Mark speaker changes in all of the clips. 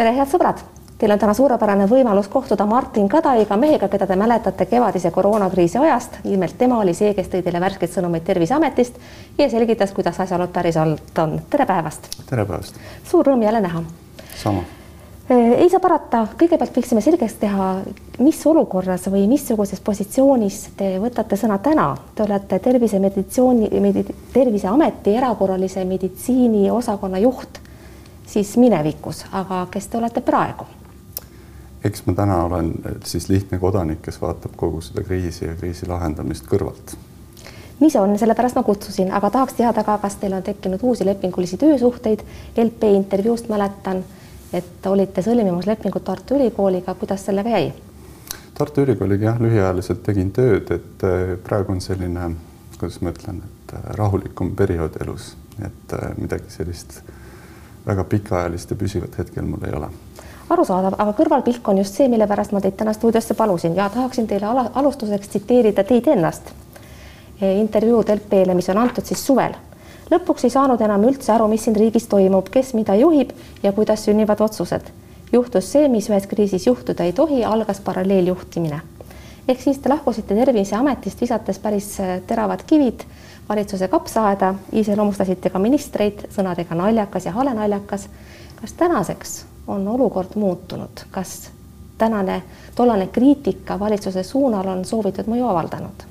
Speaker 1: tere, head sõbrad! Teil on täna suurepärane võimalus kohtuda Martin Kadaiga, mehega, keda te mäletate kevadise koroonakriisi ajast. nimelt tema oli see, kes tõi teile värskeid sõnumeid Terviseametist ja selgitas, kuidas asjaolud päriselt on. tere päevast!
Speaker 2: tere päevast!
Speaker 1: suur rõõm jälle näha.
Speaker 2: sama.
Speaker 1: ei saa parata, kõigepealt võiksime selgeks teha, mis olukorras või missuguses positsioonis te võtate sõna täna. Te olete tervisemeditsiooni, Terviseameti erakorralise meditsiini osakonna juht siis minevikus, aga kes te olete praegu?
Speaker 2: eks ma täna olen siis lihtne kodanik, kes vaatab kogu seda kriisi ja kriisi lahendamist kõrvalt.
Speaker 1: nii see on, sellepärast ma kutsusin, aga tahaks teada ka, kas teil on tekkinud uusi lepingulisi töösuhteid. LP intervjuust mäletan, et olite sõlmimas lepingut Tartu Ülikooliga, kuidas sellega jäi?
Speaker 2: Tartu Ülikooliga jah, lühiajaliselt tegin tööd, et äh, praegu on selline, kuidas ma ütlen, et äh, rahulikum periood elus, et midagi sellist väga pikaajalist ja püsivat hetkel mul ei ole.
Speaker 1: arusaadav, aga kõrvalpilk on just see, mille pärast ma teid täna stuudiosse palusin ja tahaksin teile alustuseks tsiteerida teid ennast e, intervjuud LP-le, mis on antud siis suvel. lõpuks ei saanud enam üldse aru, mis siin riigis toimub, kes mida juhib ja kuidas sünnivad otsused. juhtus see, mis ühes kriisis juhtuda ei tohi, algas paralleeljuhtimine. ehk siis te lahkusite Terviseametist, visates päris e, teravad kivid valitsuse kapsaaeda, iseloomustasite ka ministreid sõnadega naljakas ja hale naljakas. kas tänaseks on olukord muutunud, kas tänane, tollane kriitika valitsuse suunal on soovitud mõju avaldanud?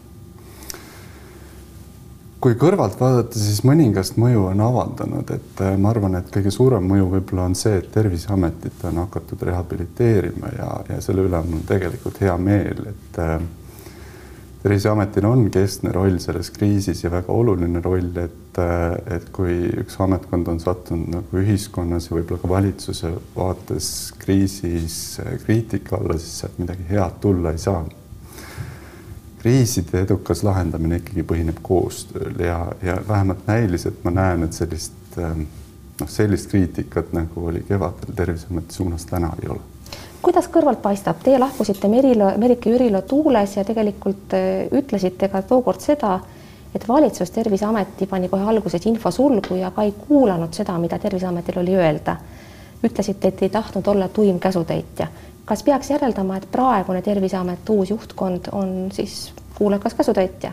Speaker 2: kui kõrvalt vaadata, siis mõningast mõju on avaldanud, et äh, ma arvan, et kõige suurem mõju võib-olla on see, et Terviseametit on hakatud rehabiliteerima ja, ja selle üle on mul tegelikult hea meel, et äh, terviseametil on keskne roll selles kriisis ja väga oluline roll, et, et kui üks ametkond on sattunud nagu ühiskonnas ja võib-olla ka valitsuse vaates kriisis kriitika alla, siis sealt midagi head tulla ei saa. kriiside edukas lahendamine ikkagi põhineb koostööl ja, ja vähemalt näiliselt ma näen, et sellist noh, sellist kriitikat nagu oli kevadel Terviseameti suunas täna ei ole
Speaker 1: kuidas kõrvalt paistab, teie lahkusite Merilo, Merike Jürilo tuules ja tegelikult äh, ütlesite ka tookord seda, et valitsus Terviseameti pani kohe alguses infosulgu ja ka ei kuulanud seda, mida Terviseametil oli öelda. ütlesite, et ei tahtnud olla tuim käsutäitja. kas peaks järeldama, et praegune Terviseameti uus juhtkond on siis kuulekas käsutäitja?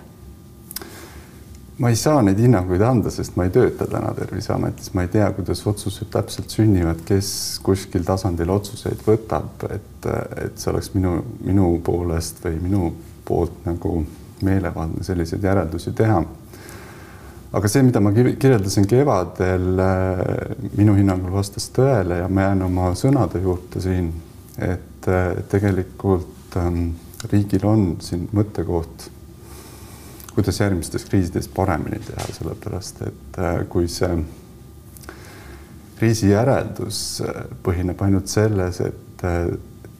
Speaker 2: Ma ei saa neid hinnanguid anda, sest ma ei tööta täna Terviseametis, ma ei tea, kuidas otsused täpselt sünnivad, kes kuskil tasandil otsuseid võtab, et, et see oleks minu, minu poolest või minu poolt nagu meelevaldne selliseid järeldusi teha. aga see, mida ma kirjeldasin kevadel, minu hinnangul vastas tõele ja ma jään oma sõnade juurde siin, et tegelikult ähm, riigil on siin mõttekoht kuidas järgmistes kriisides paremini teha, sellepärast et äh, kui see kriisi järeldus äh, põhineb ainult selles, et äh,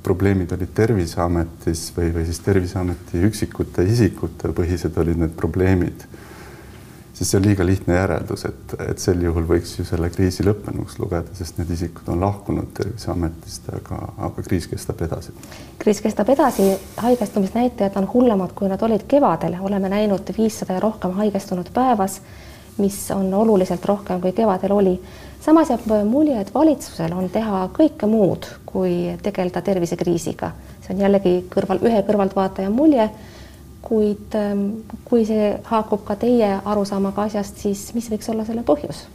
Speaker 2: probleemid olid Terviseametis või, või siis Terviseameti üksikute isikute põhised olid need probleemid siis see on liiga lihtne järeldus, et, et sel juhul võiks ju selle kriisi lõppenuks lugeda, sest need isikud on lahkunud Terviseametist, aga, aga kriis kestab edasi.
Speaker 1: kriis kestab edasi, haigestumisnäitajad on hullemad, kui nad olid kevadel, oleme näinud viissada ja rohkem haigestunud päevas, mis on oluliselt rohkem, kui kevadel oli. samas jääb mulje, et valitsusel on teha kõike muud, kui tegeleda tervisekriisiga. see on jällegi kõrval, ühe kõrvaltvaataja mulje kuid ähm, kui see haakub ka teie arusaamaga asjast, siis mis võiks olla selle põhjus?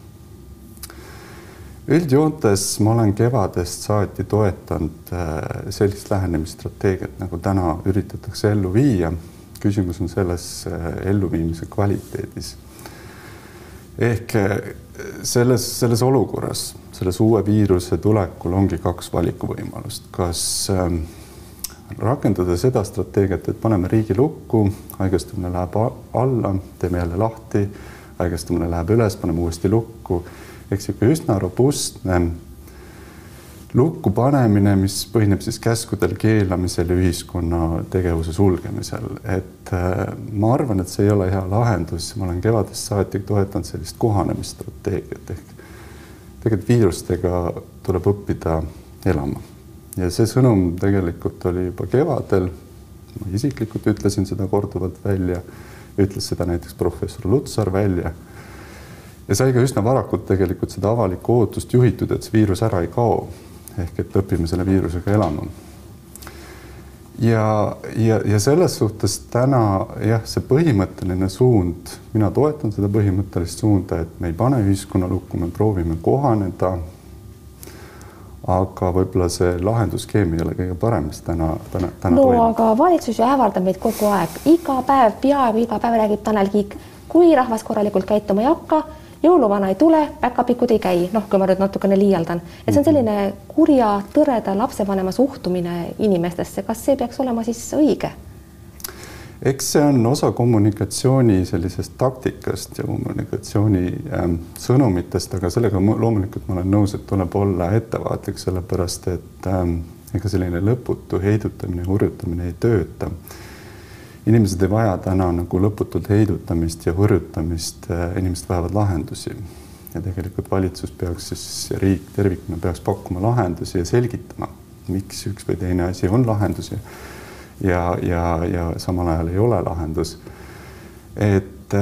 Speaker 2: üldjoontes ma olen kevadest saati toetanud äh, sellist lähenemisstrateegiat, nagu täna üritatakse ellu viia. küsimus on selles äh, elluviimise kvaliteedis. ehk äh, selles, selles olukorras, selles uue viiruse tulekul ongi kaks valikuvõimalust, kas äh, rakendada seda strateegiat, et paneme riigi lukku, haigestumine läheb alla, teeme jälle lahti, haigestumine läheb üles, paneme uuesti lukku. ehk niisugune üsna robustne lukku panemine, mis põhineb siis käskudel keelamisel ja ühiskonna tegevuse sulgemisel, et äh, ma arvan, et see ei ole hea lahendus, ma olen kevadest saati toetanud sellist kohanemisstrateegiat. Ehk tegelikult viirustega tuleb õppida elama ja see sõnum tegelikult oli juba kevadel. ma isiklikult ütlesin seda korduvalt välja, ütles seda näiteks professor Lutsar välja. ja sai ka üsna varakult tegelikult seda avalikku ootust juhitud, et see viirus ära ei kao. ehk et õpime selle viirusega elama. ja, ja, ja selles suhtes täna jah, see põhimõtteline suund, mina toetan seda põhimõttelist suunda, et me ei pane ühiskonna lukku, me proovime kohaneda aga võib-olla see lahendusskeem ei ole kõige parem, mis täna, täna, täna
Speaker 1: no toimub. aga valitsus ju ähvardab meid kogu aeg, iga päev, peaaegu iga päev räägib Tanel Kiik, kui rahvas korralikult käituma ei hakka, jõuluvana ei tule, päkapikud ei käi, noh, kui ma nüüd natukene liialdan, et see on selline kurja, tõreda lapsevanema suhtumine inimestesse, kas see peaks olema siis õige?
Speaker 2: Eks see on osa kommunikatsiooni sellisest taktikast ja kommunikatsiooni ähm, sõnumitest, aga sellega loomulikult ma olen nõus, et tuleb olla ettevaatlik, sellepärast et ähm, ega selline lõputu heidutamine, hurjutamine ei tööta. inimesed ei vaja täna nagu lõputult heidutamist ja hurjutamist äh,, inimesed vajavad lahendusi ja tegelikult valitsus peaks siis, riik tervikuna peaks pakkuma lahendusi ja selgitama, miks üks või teine asi on lahendus ja ja, ja, ja samal ajal ei ole lahendus. et,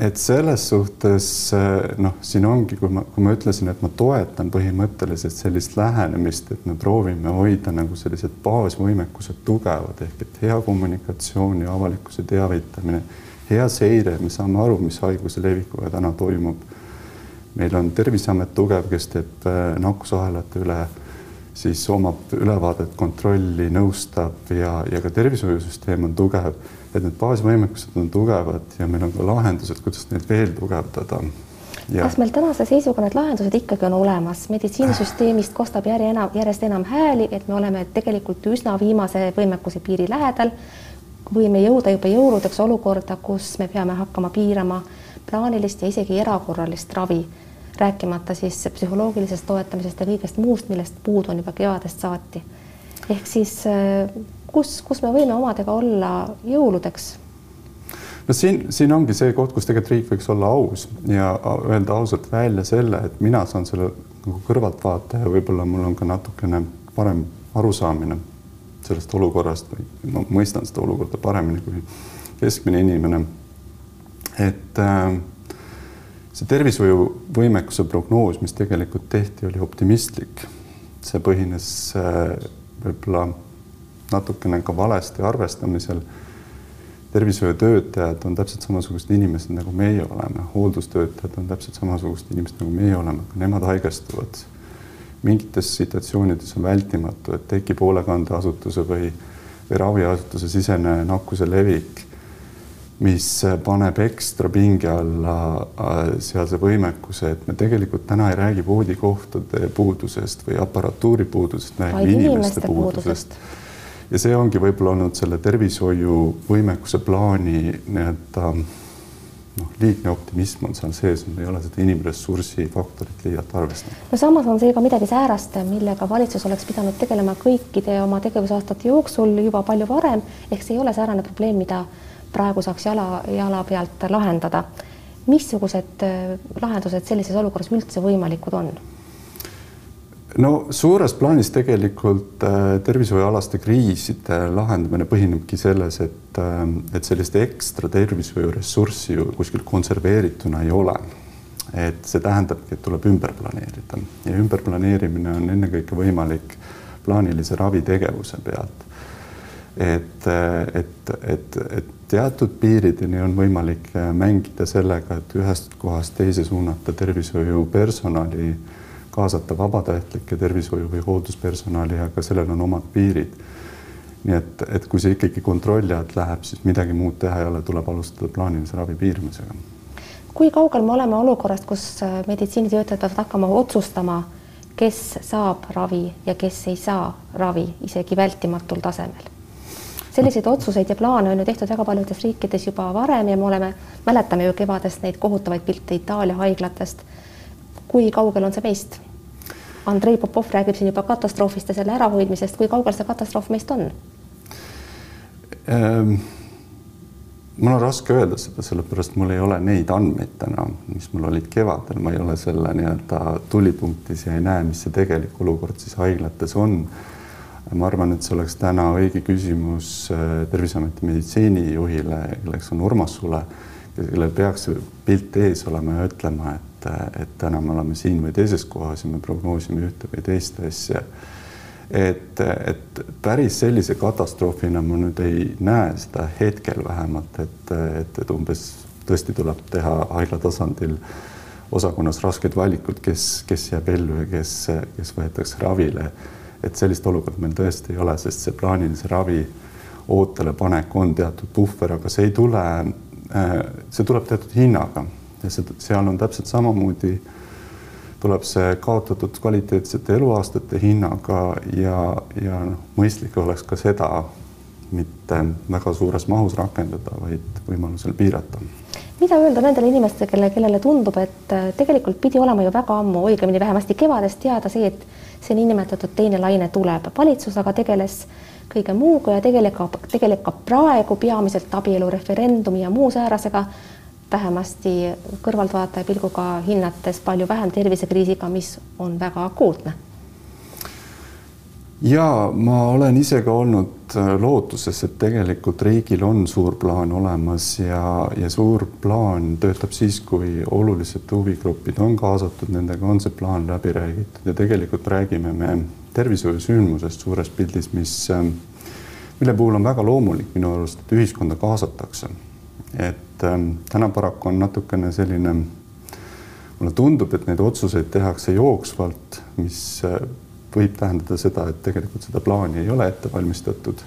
Speaker 2: et selles suhtes noh, siin ongi, kui ma, kui ma ütlesin, et ma toetan põhimõtteliselt sellist lähenemist, et me proovime hoida nagu sellised baasvõimekused tugevad ehk et hea kommunikatsioon ja avalikkuse teavitamine, hea seire, me saame aru, mis haiguse levikuga täna toimub. meil on Terviseamet tugev, kes teeb nakkusahelate üle siis omab ülevaadet, kontrolli, nõustab ja, ja ka tervishoiusüsteem on tugev, et need baasvõimekused on tugevad ja meil on ka lahendused, kuidas neid veel tugevdada.
Speaker 1: Ja. kas meil tänase seisuga need lahendused ikkagi on olemas, meditsiinisüsteemist kostab järje enam, järjest enam hääli, et me oleme tegelikult üsna viimase võimekuse piiri lähedal. võime jõuda juba jõuludeks olukorda, kus me peame hakkama piirama plaanilist ja isegi erakorralist ravi rääkimata siis psühholoogilisest toetamisest ja kõigest muust, millest puudu on juba kevadest saati. ehk siis äh, kus, kus me võime omadega olla jõuludeks?
Speaker 2: no siin, siin ongi see koht, kus tegelikult riik võiks olla aus ja öelda ausalt välja selle, et mina saan selle nagu kõrvaltvaataja, võib-olla mul on ka natukene parem arusaamine sellest olukorrast või ma mõistan seda olukorda paremini kui keskmine inimene. et äh, see tervishoiuvõimekuse prognoos, mis tegelikult tehti, oli optimistlik. see põhines äh, võib-olla natukene ka valesti arvestamisel. tervishoiutöötajad on täpselt samasugused inimesed, nagu meie oleme, hooldustöötajad on täpselt samasugused inimesed, nagu meie oleme, ka nemad haigestuvad. mingites situatsioonides on vältimatu, et tekib hoolekandeasutuse või, või raviasutuse sisene nakkuse levik mis paneb ekstra pinge alla äh, sealse võimekuse, et me tegelikult täna ei räägi voodikohtade puudusest või aparatuuri puudusest, me räägime inimeste puudusest. ja see ongi võib-olla olnud selle tervishoiu võimekuse plaani nii-öelda noh, liigne optimism on seal sees, me ei ole seda inimressursi faktorit liialt arvestanud.
Speaker 1: no samas on see ka midagi säärast, millega valitsus oleks pidanud tegelema kõikide oma tegevusaastate jooksul juba palju varem, ehk see ei ole säärane probleem, mida praegu saaks jala, jala pealt lahendada. missugused äh, lahendused sellises olukorras üldse võimalikud on?
Speaker 2: no suures plaanis tegelikult äh, tervishoiualaste kriiside lahendamine põhinebki selles, et, äh, et sellist ekstra tervishoiuressurssi ju kuskil konserveerituna ei ole. et see tähendabki, et tuleb ümber planeerida ja ümberplaneerimine on ennekõike võimalik plaanilise ravitegevuse pealt. Et, et, et, et teatud piirideni on võimalik äh, mängida sellega, et ühest kohast teise suunata tervishoiupersonali, kaasata vabatahtlikke tervishoiu või hoolduspersonali, aga sellel on omad piirid. nii et, et kui see ikkagi kontrolli alt läheb, siis midagi muud teha ei ole, tuleb alustada plaanilise ravi piiramisega.
Speaker 1: kui kaugel me oleme olukorrast, kus äh, meditsiinitöötajad peavad hakkama otsustama, kes saab ravi ja kes ei saa ravi isegi vältimatul tasemel? Selliseid otsuseid ja plaane on ju tehtud väga paljudes riikides juba varem ja me oleme, mäletame ju kevadest neid kohutavaid pilte Itaalia haiglatest. kui kaugel on see meist? Andrei Popov räägib siin juba katastroofist ja selle ärahoidmisest, kui kaugel see katastroof meist on
Speaker 2: ähm,? mul on raske öelda seda, sellepärast mul ei ole neid andmeid täna, mis mul olid kevadel, ma ei ole selle nii-öelda tulipunktis ja ei näe, mis see tegelik olukord siis haiglates on ma arvan, et see oleks täna õige küsimus äh, Terviseameti meditsiinijuhile, kelleks on Urmas Sule, kellel peaks see pilt ees olema ja ütlema, et et, et täna me oleme siin või teises kohas ja me prognoosime ühte või teist asja. et, et päris sellise katastroofina ma nüüd ei näe seda hetkel vähemalt, et, et, et umbes tõesti tuleb teha haigla tasandil osakonnas rasked valikud, kes, kes jääb ellu ja kes, kes võetakse ravile. Et sellist olukorda meil tõesti ei ole, sest see plaanilise ravi ootele panek on teatud puhver, aga see ei tule, äh, see tuleb teatud hinnaga ja see, seal on täpselt samamoodi, tuleb see kaotatud kvaliteetsete eluaastate hinnaga ja, ja noh, mõistlik oleks ka seda mitte väga suures mahus rakendada, vaid võimalusel piirata.
Speaker 1: Mida öelda nendele inimestele, kelle, kellele tundub, et äh, tegelikult pidi olema ju väga ammu, õigemini vähemasti kevadest teada see, et see niinimetatud teine laine tuleb, valitsus aga tegeles kõige muuga ja tegeleb tegeleb ka praegu peamiselt abielureferendumi ja muu säärasega, vähemasti kõrvaltvaataja pilguga hinnates palju vähem tervisekriisiga, mis on väga akuutne.
Speaker 2: Ja ma olen ise ka olnud äh, lootuses, et tegelikult riigil on suur plaan olemas ja, ja suur plaan töötab siis, kui olulised huvigrupid on kaasatud, nendega on see plaan läbi räägitud ja tegelikult räägime me tervishoiusündmusest suures pildis, mis, ähm, mille puhul on väga loomulik minu arust, et ühiskonda kaasatakse. et ähm, täna paraku on natukene selline, mulle tundub, et neid otsuseid tehakse jooksvalt, mis äh, võib tähendada seda, et tegelikult seda plaani ei ole ette valmistatud.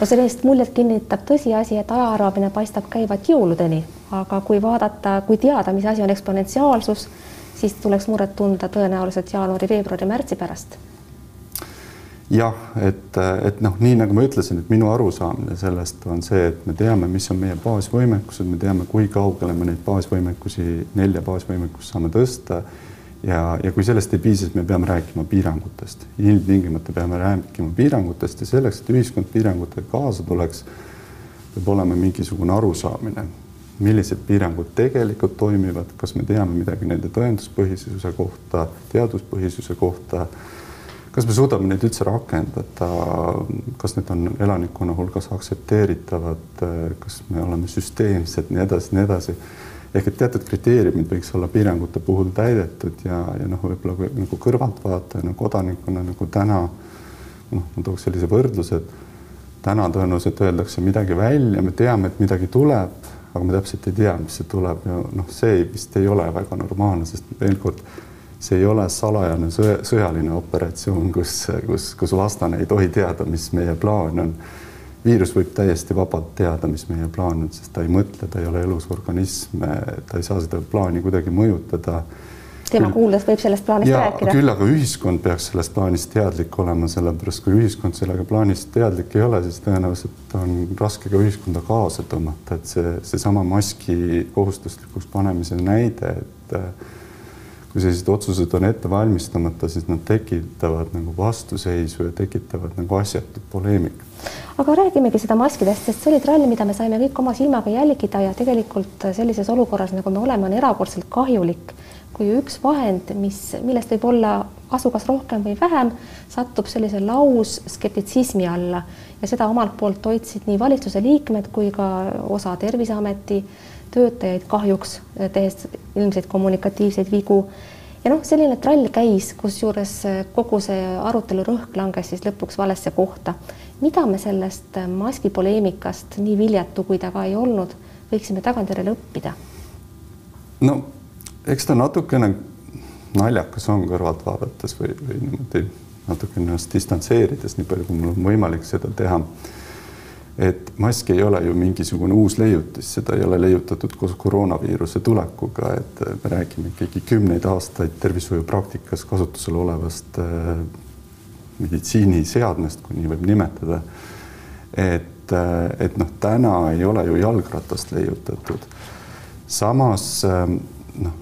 Speaker 1: No sellist muljet kinnitab tõsiasi, et ajaarvamine paistab käivat jõuludeni, aga kui vaadata, kui teada, mis asi on eksponentsiaalsus, siis tuleks muret tunda tõenäoliselt jaanuari, veebruari, märtsi pärast.
Speaker 2: Jah, et, et noh, nii nagu ma ütlesin, et minu arusaamine sellest on see, et me teame, mis on meie baasvõimekused, me teame, kui kaugele me neid baasvõimekusi, nelja baasvõimekust saame tõsta. Ja, ja kui sellest ei piisa, siis me peame rääkima piirangutest, ilmtingimata peame rääkima piirangutest ja selleks, et ühiskond piirangutega kaasa tuleks, peab olema mingisugune arusaamine, millised piirangud tegelikult toimivad, kas me teame midagi nende tõenduspõhisuse kohta, teaduspõhisuse kohta kas me suudame neid üldse rakendada, kas need on elanikkonna hulgas aktsepteeritavad, kas me oleme süsteemsed, nii edasi, nii edasi. Ehk et teatud kriteeriumid võiks olla piirangute puhul täidetud ja, ja noh, võib-olla nagu kõrvaltvaatajana, kodanikuna nagu täna noh, ma tooks sellise võrdluse, et täna tõenäoliselt öeldakse midagi välja, me teame, et midagi tuleb, aga me täpselt ei tea, mis see tuleb ja noh, see vist ei ole väga normaalne, sest veel kord see ei ole salajane sõja, sõjaline operatsioon, kus, kus, kus vastane ei tohi teada, mis meie plaan on. Viirus võib täiesti vabalt teada, mis meie plaan on, sest ta ei mõtle, ta ei ole elus organism, ta ei saa seda plaani kuidagi mõjutada.
Speaker 1: tema kuuldes võib sellest plaanist ja, rääkida.
Speaker 2: küll aga ühiskond peaks sellest plaanist teadlik olema, sellepärast kui ühiskond sellega plaanist teadlik ei ole, siis tõenäoliselt on raske ka ühiskonda kaasa tõmmata, et see, seesama maski kohustuslikuks panemise näide, et kui sellised otsused on ette valmistamata, siis nad tekitavad nagu vastuseisu ja tekitavad nagu asjatut poleemikat.
Speaker 1: Aga räägimegi seda maskidest, sest see oli trall, mida me saime kõik oma silmaga jälgida ja tegelikult sellises olukorras, nagu me oleme, on erakordselt kahjulik, kui üks vahend, mis, millest võib olla kasu kas rohkem või vähem, satub sellise lausskeptitsismi alla ja seda omalt poolt hoidsid nii valitsuse liikmed kui ka osa Terviseameti töötajaid kahjuks, tehes ilmseid kommunikatiivseid vigu. Ja noh, selline trall käis, kusjuures kogu see arutelu rõhk langes siis lõpuks valesse kohta. mida me sellest maskipoleemikast, nii viljatu kui ta ka ei olnud, võiksime tagantjärele õppida?
Speaker 2: no eks ta natukene naljakas on kõrvalt vaadates või, või niimoodi natukene ennast distantseerides, nii palju kui mul on võimalik seda teha et mask ei ole ju mingisugune uus leiutis, seda ei ole leiutatud koos koroonaviiruse tulekuga, et me räägime ikkagi kümneid aastaid tervishoiupraktikas kasutusel olevast äh, meditsiiniseadmest, kui nii võib nimetada. et, äh, et noh, täna ei ole ju jalgratast leiutatud. samas äh, noh,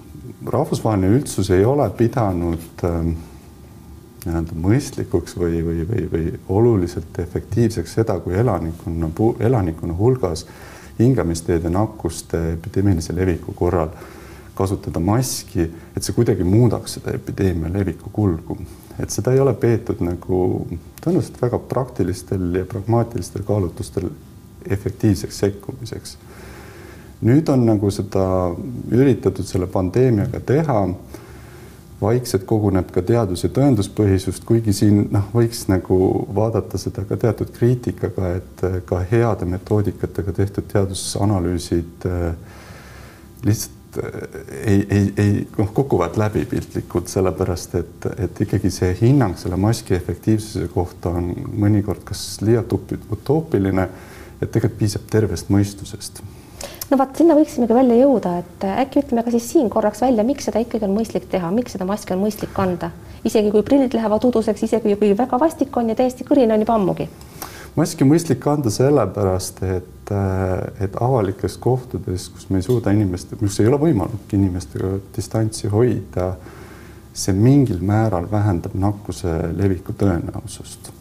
Speaker 2: rahvusvaheline üldsus ei ole pidanud äh, nii-öelda mõistlikuks või, või, või, või oluliselt efektiivseks seda, kui elanikkonna, elanikkonna hulgas hingamisteede nakkuste epideemilise leviku korral kasutada maski, et see kuidagi muudaks seda epideemia leviku kulgu. et seda ei ole peetud nagu tõenäoliselt väga praktilistel ja pragmaatilistel kaalutlustel efektiivseks sekkumiseks. nüüd on nagu seda üritatud selle pandeemiaga teha vaikselt koguneb ka teadus- ja tõenduspõhisust, kuigi siin noh, võiks nagu vaadata seda ka teatud kriitikaga, et äh, ka heade metoodikatega tehtud teadusanalüüsid äh, lihtsalt äh, ei, ei, ei noh, kukuvad läbi piltlikult, sellepärast et, et ikkagi see hinnang selle maski efektiivsuse kohta on mõnikord kas liialt utoopiline, et tegelikult piisab tervest mõistusest
Speaker 1: no vot, sinna võiksimegi välja jõuda, et äkki ütleme ka siis siin korraks välja, miks seda ikkagi on mõistlik teha, miks seda maski on mõistlik kanda, isegi kui prillid lähevad uduseks, isegi kui väga vastik on ja täiesti kõrini on juba ammugi.
Speaker 2: maski on mõistlik kanda sellepärast, et, et avalikes kohtades, kus me ei suuda inimeste, kus ei ole võimalik inimestega distantsi hoida, see mingil määral vähendab nakkuse leviku tõenäosust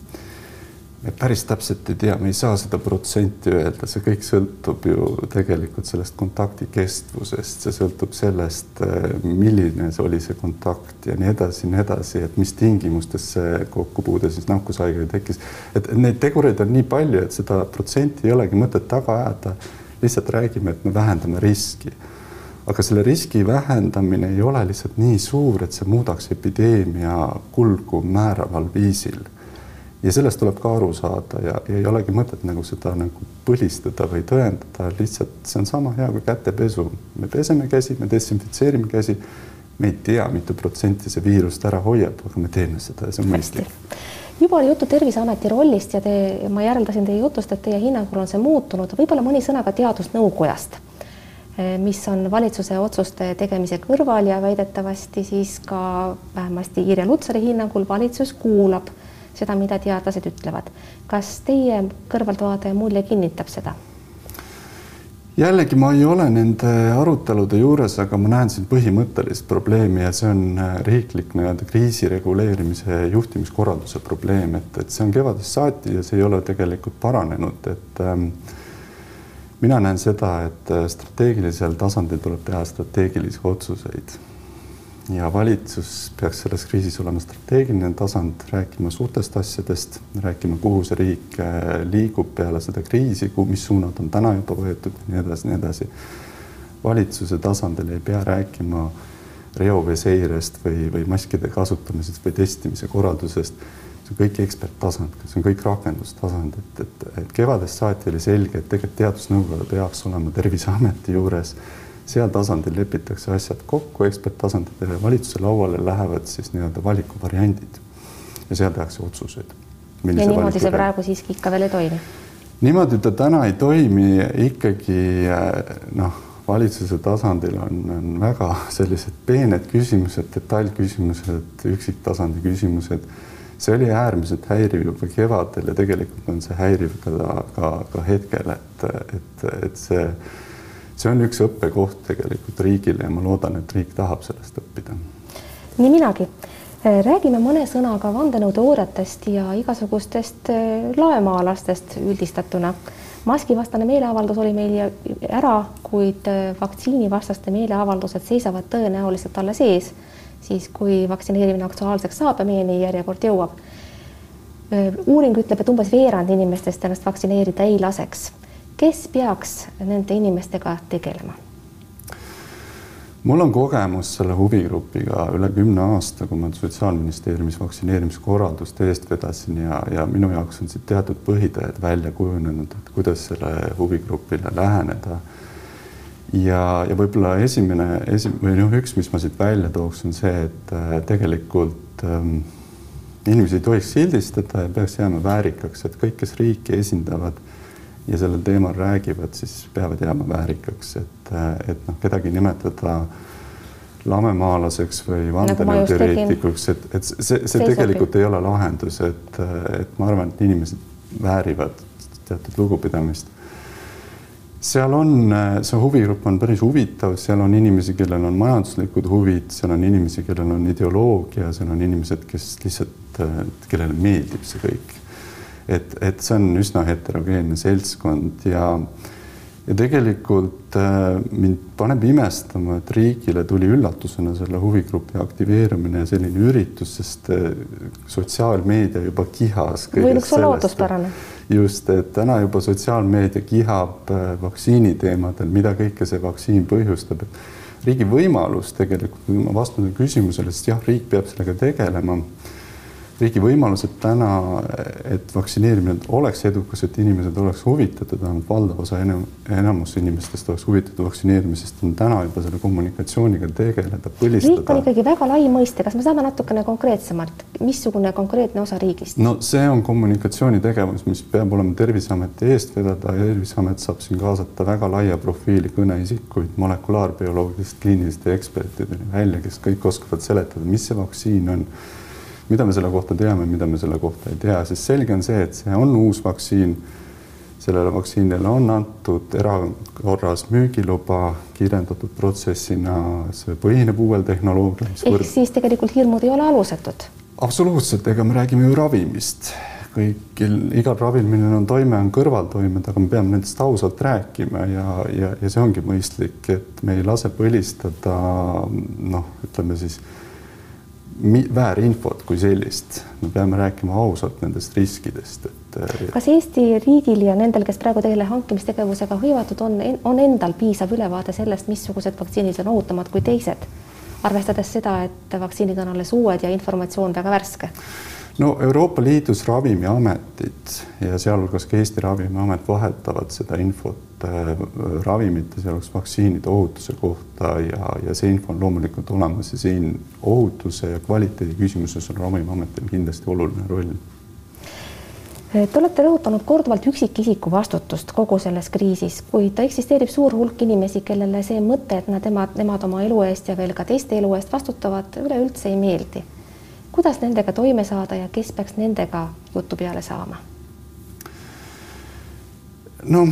Speaker 2: me päris täpselt ei tea, me ei saa seda protsenti öelda, see kõik sõltub ju tegelikult sellest kontakti kestvusest, see sõltub sellest, milline see oli see kontakt ja nii edasi, nii edasi, et mis tingimustes see kokkupuude siis nakkushaigega tekkis. et neid tegureid on nii palju, et seda protsenti ei olegi mõtet taga ajada. lihtsalt räägime, et me vähendame riski. aga selle riski vähendamine ei ole lihtsalt nii suur, et see muudaks epideemia kulgu määraval viisil ja sellest tuleb ka aru saada ja, ja ei olegi mõtet nagu seda nagu põlistada või tõendada, lihtsalt see on sama hea kui kätepesu. me peseme käsi, me desinfitseerime käsi. me ei tea, mitu protsenti see viirust ära hoiab, aga me teeme seda ja see on mõistlik.
Speaker 1: juba oli juttu Terviseameti rollist ja te, ma järeldasin teie jutust, et teie hinnangul on see muutunud, võib-olla mõni sõna ka teadusnõukojast, eh, mis on valitsuse otsuste tegemise kõrval ja väidetavasti siis ka vähemasti Irja Lutsari hinnangul valitsus kuulab seda, mida teadlased ütlevad. kas teie kõrvaltvaataja mulje kinnitab seda?
Speaker 2: jällegi ma ei ole nende arutelude juures, aga ma näen siin põhimõttelist probleemi ja see on äh, riiklik nii-öelda kriisi reguleerimise juhtimiskorralduse probleem, et, et see on kevadest saati ja see ei ole tegelikult paranenud, et ähm, mina näen seda, et äh, strateegilisel tasandil tuleb teha strateegilisi otsuseid ja valitsus peaks selles kriisis olema strateegiline tasand, rääkima suurtest asjadest, rääkima, kuhu see riik äh, liigub peale seda kriisi, mis suunad on täna juba võetud ja nii edasi, nii edasi. valitsuse tasandil ei pea rääkima reoveeseirest või, või maskide kasutamisest või testimise korraldusest. see on kõik eksperttasand, see on kõik rakendustasand, et, et, et kevadest saati oli selge, et tegelikult teadusnõukoda peaks olema Terviseameti juures seal tasandil lepitakse asjad kokku eksperttasandil ja valitsuse lauale lähevad siis nii-öelda valikuvariandid ja seal tehakse otsuseid.
Speaker 1: ja niimoodi see praegu siiski ikka veel ei toimi?
Speaker 2: niimoodi ta täna ei toimi, ikkagi noh, valitsuse tasandil on, on väga sellised peened küsimused, detailküsimused, üksiktasandi küsimused. see oli äärmiselt häiriv juba kevadel ja tegelikult on see häiriv ka, ka, ka hetkel, et, et, et see see on üks õppekoht tegelikult riigile ja ma loodan, et riik tahab sellest õppida.
Speaker 1: nii minagi. Äh, räägime mõne sõnaga vandenõuteooriatest ja igasugustest äh, laemaalastest üldistatuna. maskivastane meeleavaldus oli meil ära, kuid äh, vaktsiinivastaste meeleavaldused seisavad tõenäoliselt alles ees, siis kui vaktsineerimine aktuaalseks saab ja meieni järjekord jõuab. uuring ütleb, et umbes veerand inimestest ennast vaktsineerida ei laseks kes peaks nende inimestega tegelema?
Speaker 2: mul on kogemus selle huvigrupiga üle kümne aasta, kui ma Sotsiaalministeeriumis vaktsineerimiskorraldust eest vedasin ja, ja minu jaoks on siit teatud põhitõed välja kujunenud, et kuidas selle huvigrupile läheneda. ja, ja võib-olla esimene, esi- või noh, üks, mis ma siit välja tooks, on see, et äh, tegelikult ähm, inimesi ei tohiks sildistada ja peaks jääma väärikaks, et kõik, kes riiki esindavad ja sellel teemal räägivad, siis peavad jääma väärikaks, et, et noh, kedagi nimetada lamemaalaseks või nagu vandenõuteoreetikuks, et, et see, see, see tegelikult ei ole lahendus, et, et ma arvan, et inimesed väärivad teatud lugupidamist. seal on, see huvigrupp on päris huvitav, seal on inimesi, kellel on majanduslikud huvid, seal on inimesi, kellel on ideoloogia, seal on inimesed, kes lihtsalt, kellele meeldib see kõik et, et see on üsna heterogeenne seltskond ja ja tegelikult äh, mind paneb imestama, et riigile tuli üllatusena selle huvigrupi aktiveerimine ja selline üritus, sest äh, sotsiaalmeedia juba kihas.
Speaker 1: võinuks olla ootuspärane.
Speaker 2: just, et täna juba sotsiaalmeedia kihab äh, vaktsiini teemadel, mida kõike see vaktsiin põhjustab. riigi võimalus tegelikult, kui ma vastan küsimusele, sest jah, riik peab sellega tegelema riigi võimalused täna, et vaktsineerimine oleks edukas, et inimesed oleks huvitatud, vähemalt valdav osa enam, enamus inimestest oleks huvitatud vaktsineerimisest, on täna juba selle kommunikatsiooniga tegeleda, põlistada.
Speaker 1: riik on ikkagi väga lai mõiste, kas me saame natukene konkreetsemalt, missugune konkreetne osa riigist?
Speaker 2: no see on kommunikatsioonitegevus, mis peab olema Terviseameti eest vedada ja Terviseamet saab siin kaasata väga laia profiili kõneisikuid, molekulaarbioloogidest kliiniliste ekspertideni välja, kes kõik oskavad seletada, mis see vaktsiin on mida me selle kohta teame, mida me selle kohta ei tea, sest selge on see, et see on uus vaktsiin. sellele vaktsiinile on antud erakorras müügiluba kiirendatud protsessina, see põhineb uuel tehnoloogial.
Speaker 1: ehk võrd... siis tegelikult hirmud ei ole alusetud?
Speaker 2: absoluutselt, ega me räägime ju ravimist kõigil, igal ravil, millel on toime, on kõrvaltoimed, aga me peame nendest ausalt rääkima ja, ja, ja see ongi mõistlik, et me ei lase põlistada noh, ütleme siis väärinfot kui sellist, me peame rääkima ausalt nendest riskidest, et.
Speaker 1: Äh, kas Eesti riigil ja nendel, kes praegu teile hankimistegevusega hõivatud on, on endal piisav ülevaade sellest, missugused vaktsiinid on ohutumad kui teised, arvestades seda, et vaktsiinid on alles uued ja informatsioon väga värske?
Speaker 2: no Euroopa Liidus ravimiametid ja sealhulgas ka Eesti Ravimiamet vahetavad seda infot ravimite, sealhulgas vaktsiinide ohutuse kohta ja, ja see info on loomulikult olemas ja siin ohutuse ja kvaliteedi küsimuses on Ravimiametil kindlasti oluline roll
Speaker 1: Te olete rõhutanud korduvalt üksikisiku vastutust kogu selles kriisis, kuid eksisteerib suur hulk inimesi, kellele see mõte, et nad, nemad, nemad oma elu eest ja veel ka teiste elu eest vastutavad, üleüldse ei meeldi kuidas nendega toime saada ja kes peaks nendega jutu peale saama?
Speaker 2: no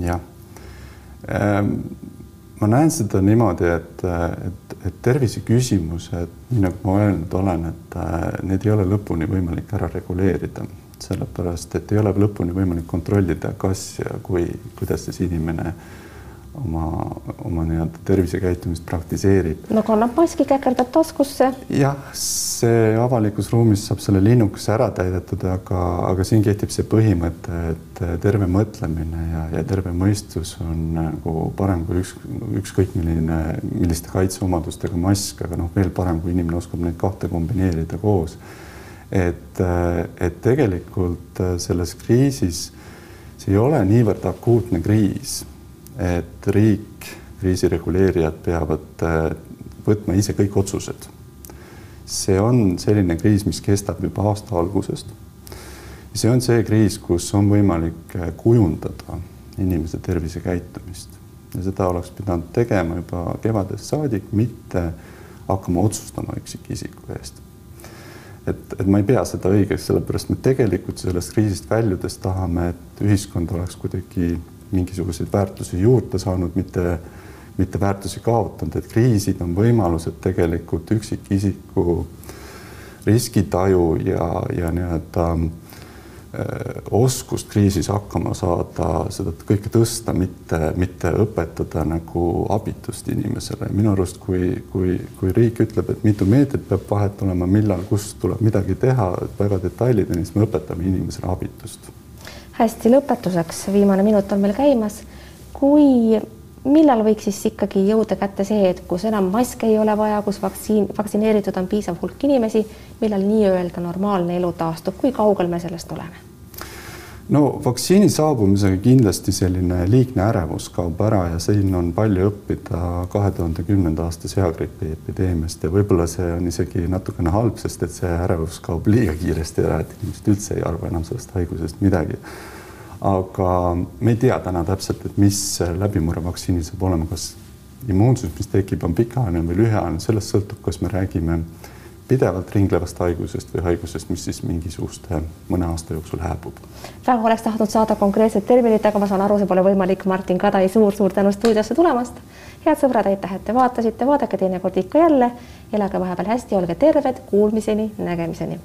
Speaker 2: jah. Ähm, ma näen seda niimoodi, et, et, et terviseküsimused, nii nagu ma öelnud olen, et äh, need ei ole lõpuni võimalik ära reguleerida, sellepärast et ei ole lõpuni võimalik kontrollida, kas ja kui, kuidas siis inimene äh, oma, oma nii-öelda tervisekäitumist praktiseerib.
Speaker 1: no kannab maski, käkerdab taskusse.
Speaker 2: jah, see avalikus ruumis saab selle linnukese ära täidetud, aga, aga siin kehtib see põhimõte, et terve mõtlemine ja, ja terve mõistus on nagu parem kui üks, ükskõik milline, milliste kaitseomadustega mask, aga noh, veel parem, kui inimene oskab neid kahte kombineerida koos. et, et tegelikult selles kriisis see ei ole niivõrd akuutne kriis et riik, kriisireguleerijad peavad äh, võtma ise kõik otsused. see on selline kriis, mis kestab juba aasta algusest. see on see kriis, kus on võimalik äh, kujundada inimese tervisekäitumist ja seda oleks pidanud tegema juba kevadest saadik, mitte hakkama otsustama üksikisiku eest. et, et ma ei pea seda õigeks, sellepärast me tegelikult sellest kriisist väljudes tahame, et ühiskond oleks kuidagi mingisuguseid väärtusi juurde saanud, mitte, mitte väärtusi kaotanud, et kriisid on võimalused tegelikult üksikisiku riskitaju ja, ja nii-öelda äh, oskust kriisis hakkama saada, seda kõike tõsta, mitte, mitte õpetada nagu abitust inimesele. minu arust, kui, kui, kui riik ütleb, et mitu meetrit peab vahet olema, millal, kus tuleb midagi teha väga detailideni, siis me õpetame inimesele abitust
Speaker 1: hästi, lõpetuseks, viimane minut on meil käimas. kui, millal võiks siis ikkagi jõuda kätte see, et kus enam maske ei ole vaja, kus vaktsiin, vaktsineeritud on piisav hulk inimesi, millal nii-öelda normaalne elu taastub, kui kaugel me sellest oleme?
Speaker 2: No vaktsiini saabumisega kindlasti selline liigne ärevus kaob ära ja siin on palju õppida kahe tuhande kümnenda aasta seagripi epideemiast ja võib-olla see on isegi natukene halb, sest et see ärevus kaob liiga kiiresti ära, et inimesed üldse ei arva enam sellest haigusest midagi. aga me ei tea täna täpselt, et mis läbimurre vaktsiinil saab olema, kas immuunsus, mis tekib, on pikaajaline või lühiajaline, sellest sõltub, kas me räägime pidevalt ringlevast haigusest või haigusest, mis siis mingisuguste mõne aasta jooksul hääbub.
Speaker 1: väga oleks tahtnud saada konkreetset terminit, aga ma saan aru, see pole võimalik. Martin Kadai suur,, suur-suur tänu stuudiosse tulemast. head sõbrad, aitäh, et te vaatasite, vaadake teinekord ikka jälle. elage vahepeal hästi, olge terved, kuulmiseni, nägemiseni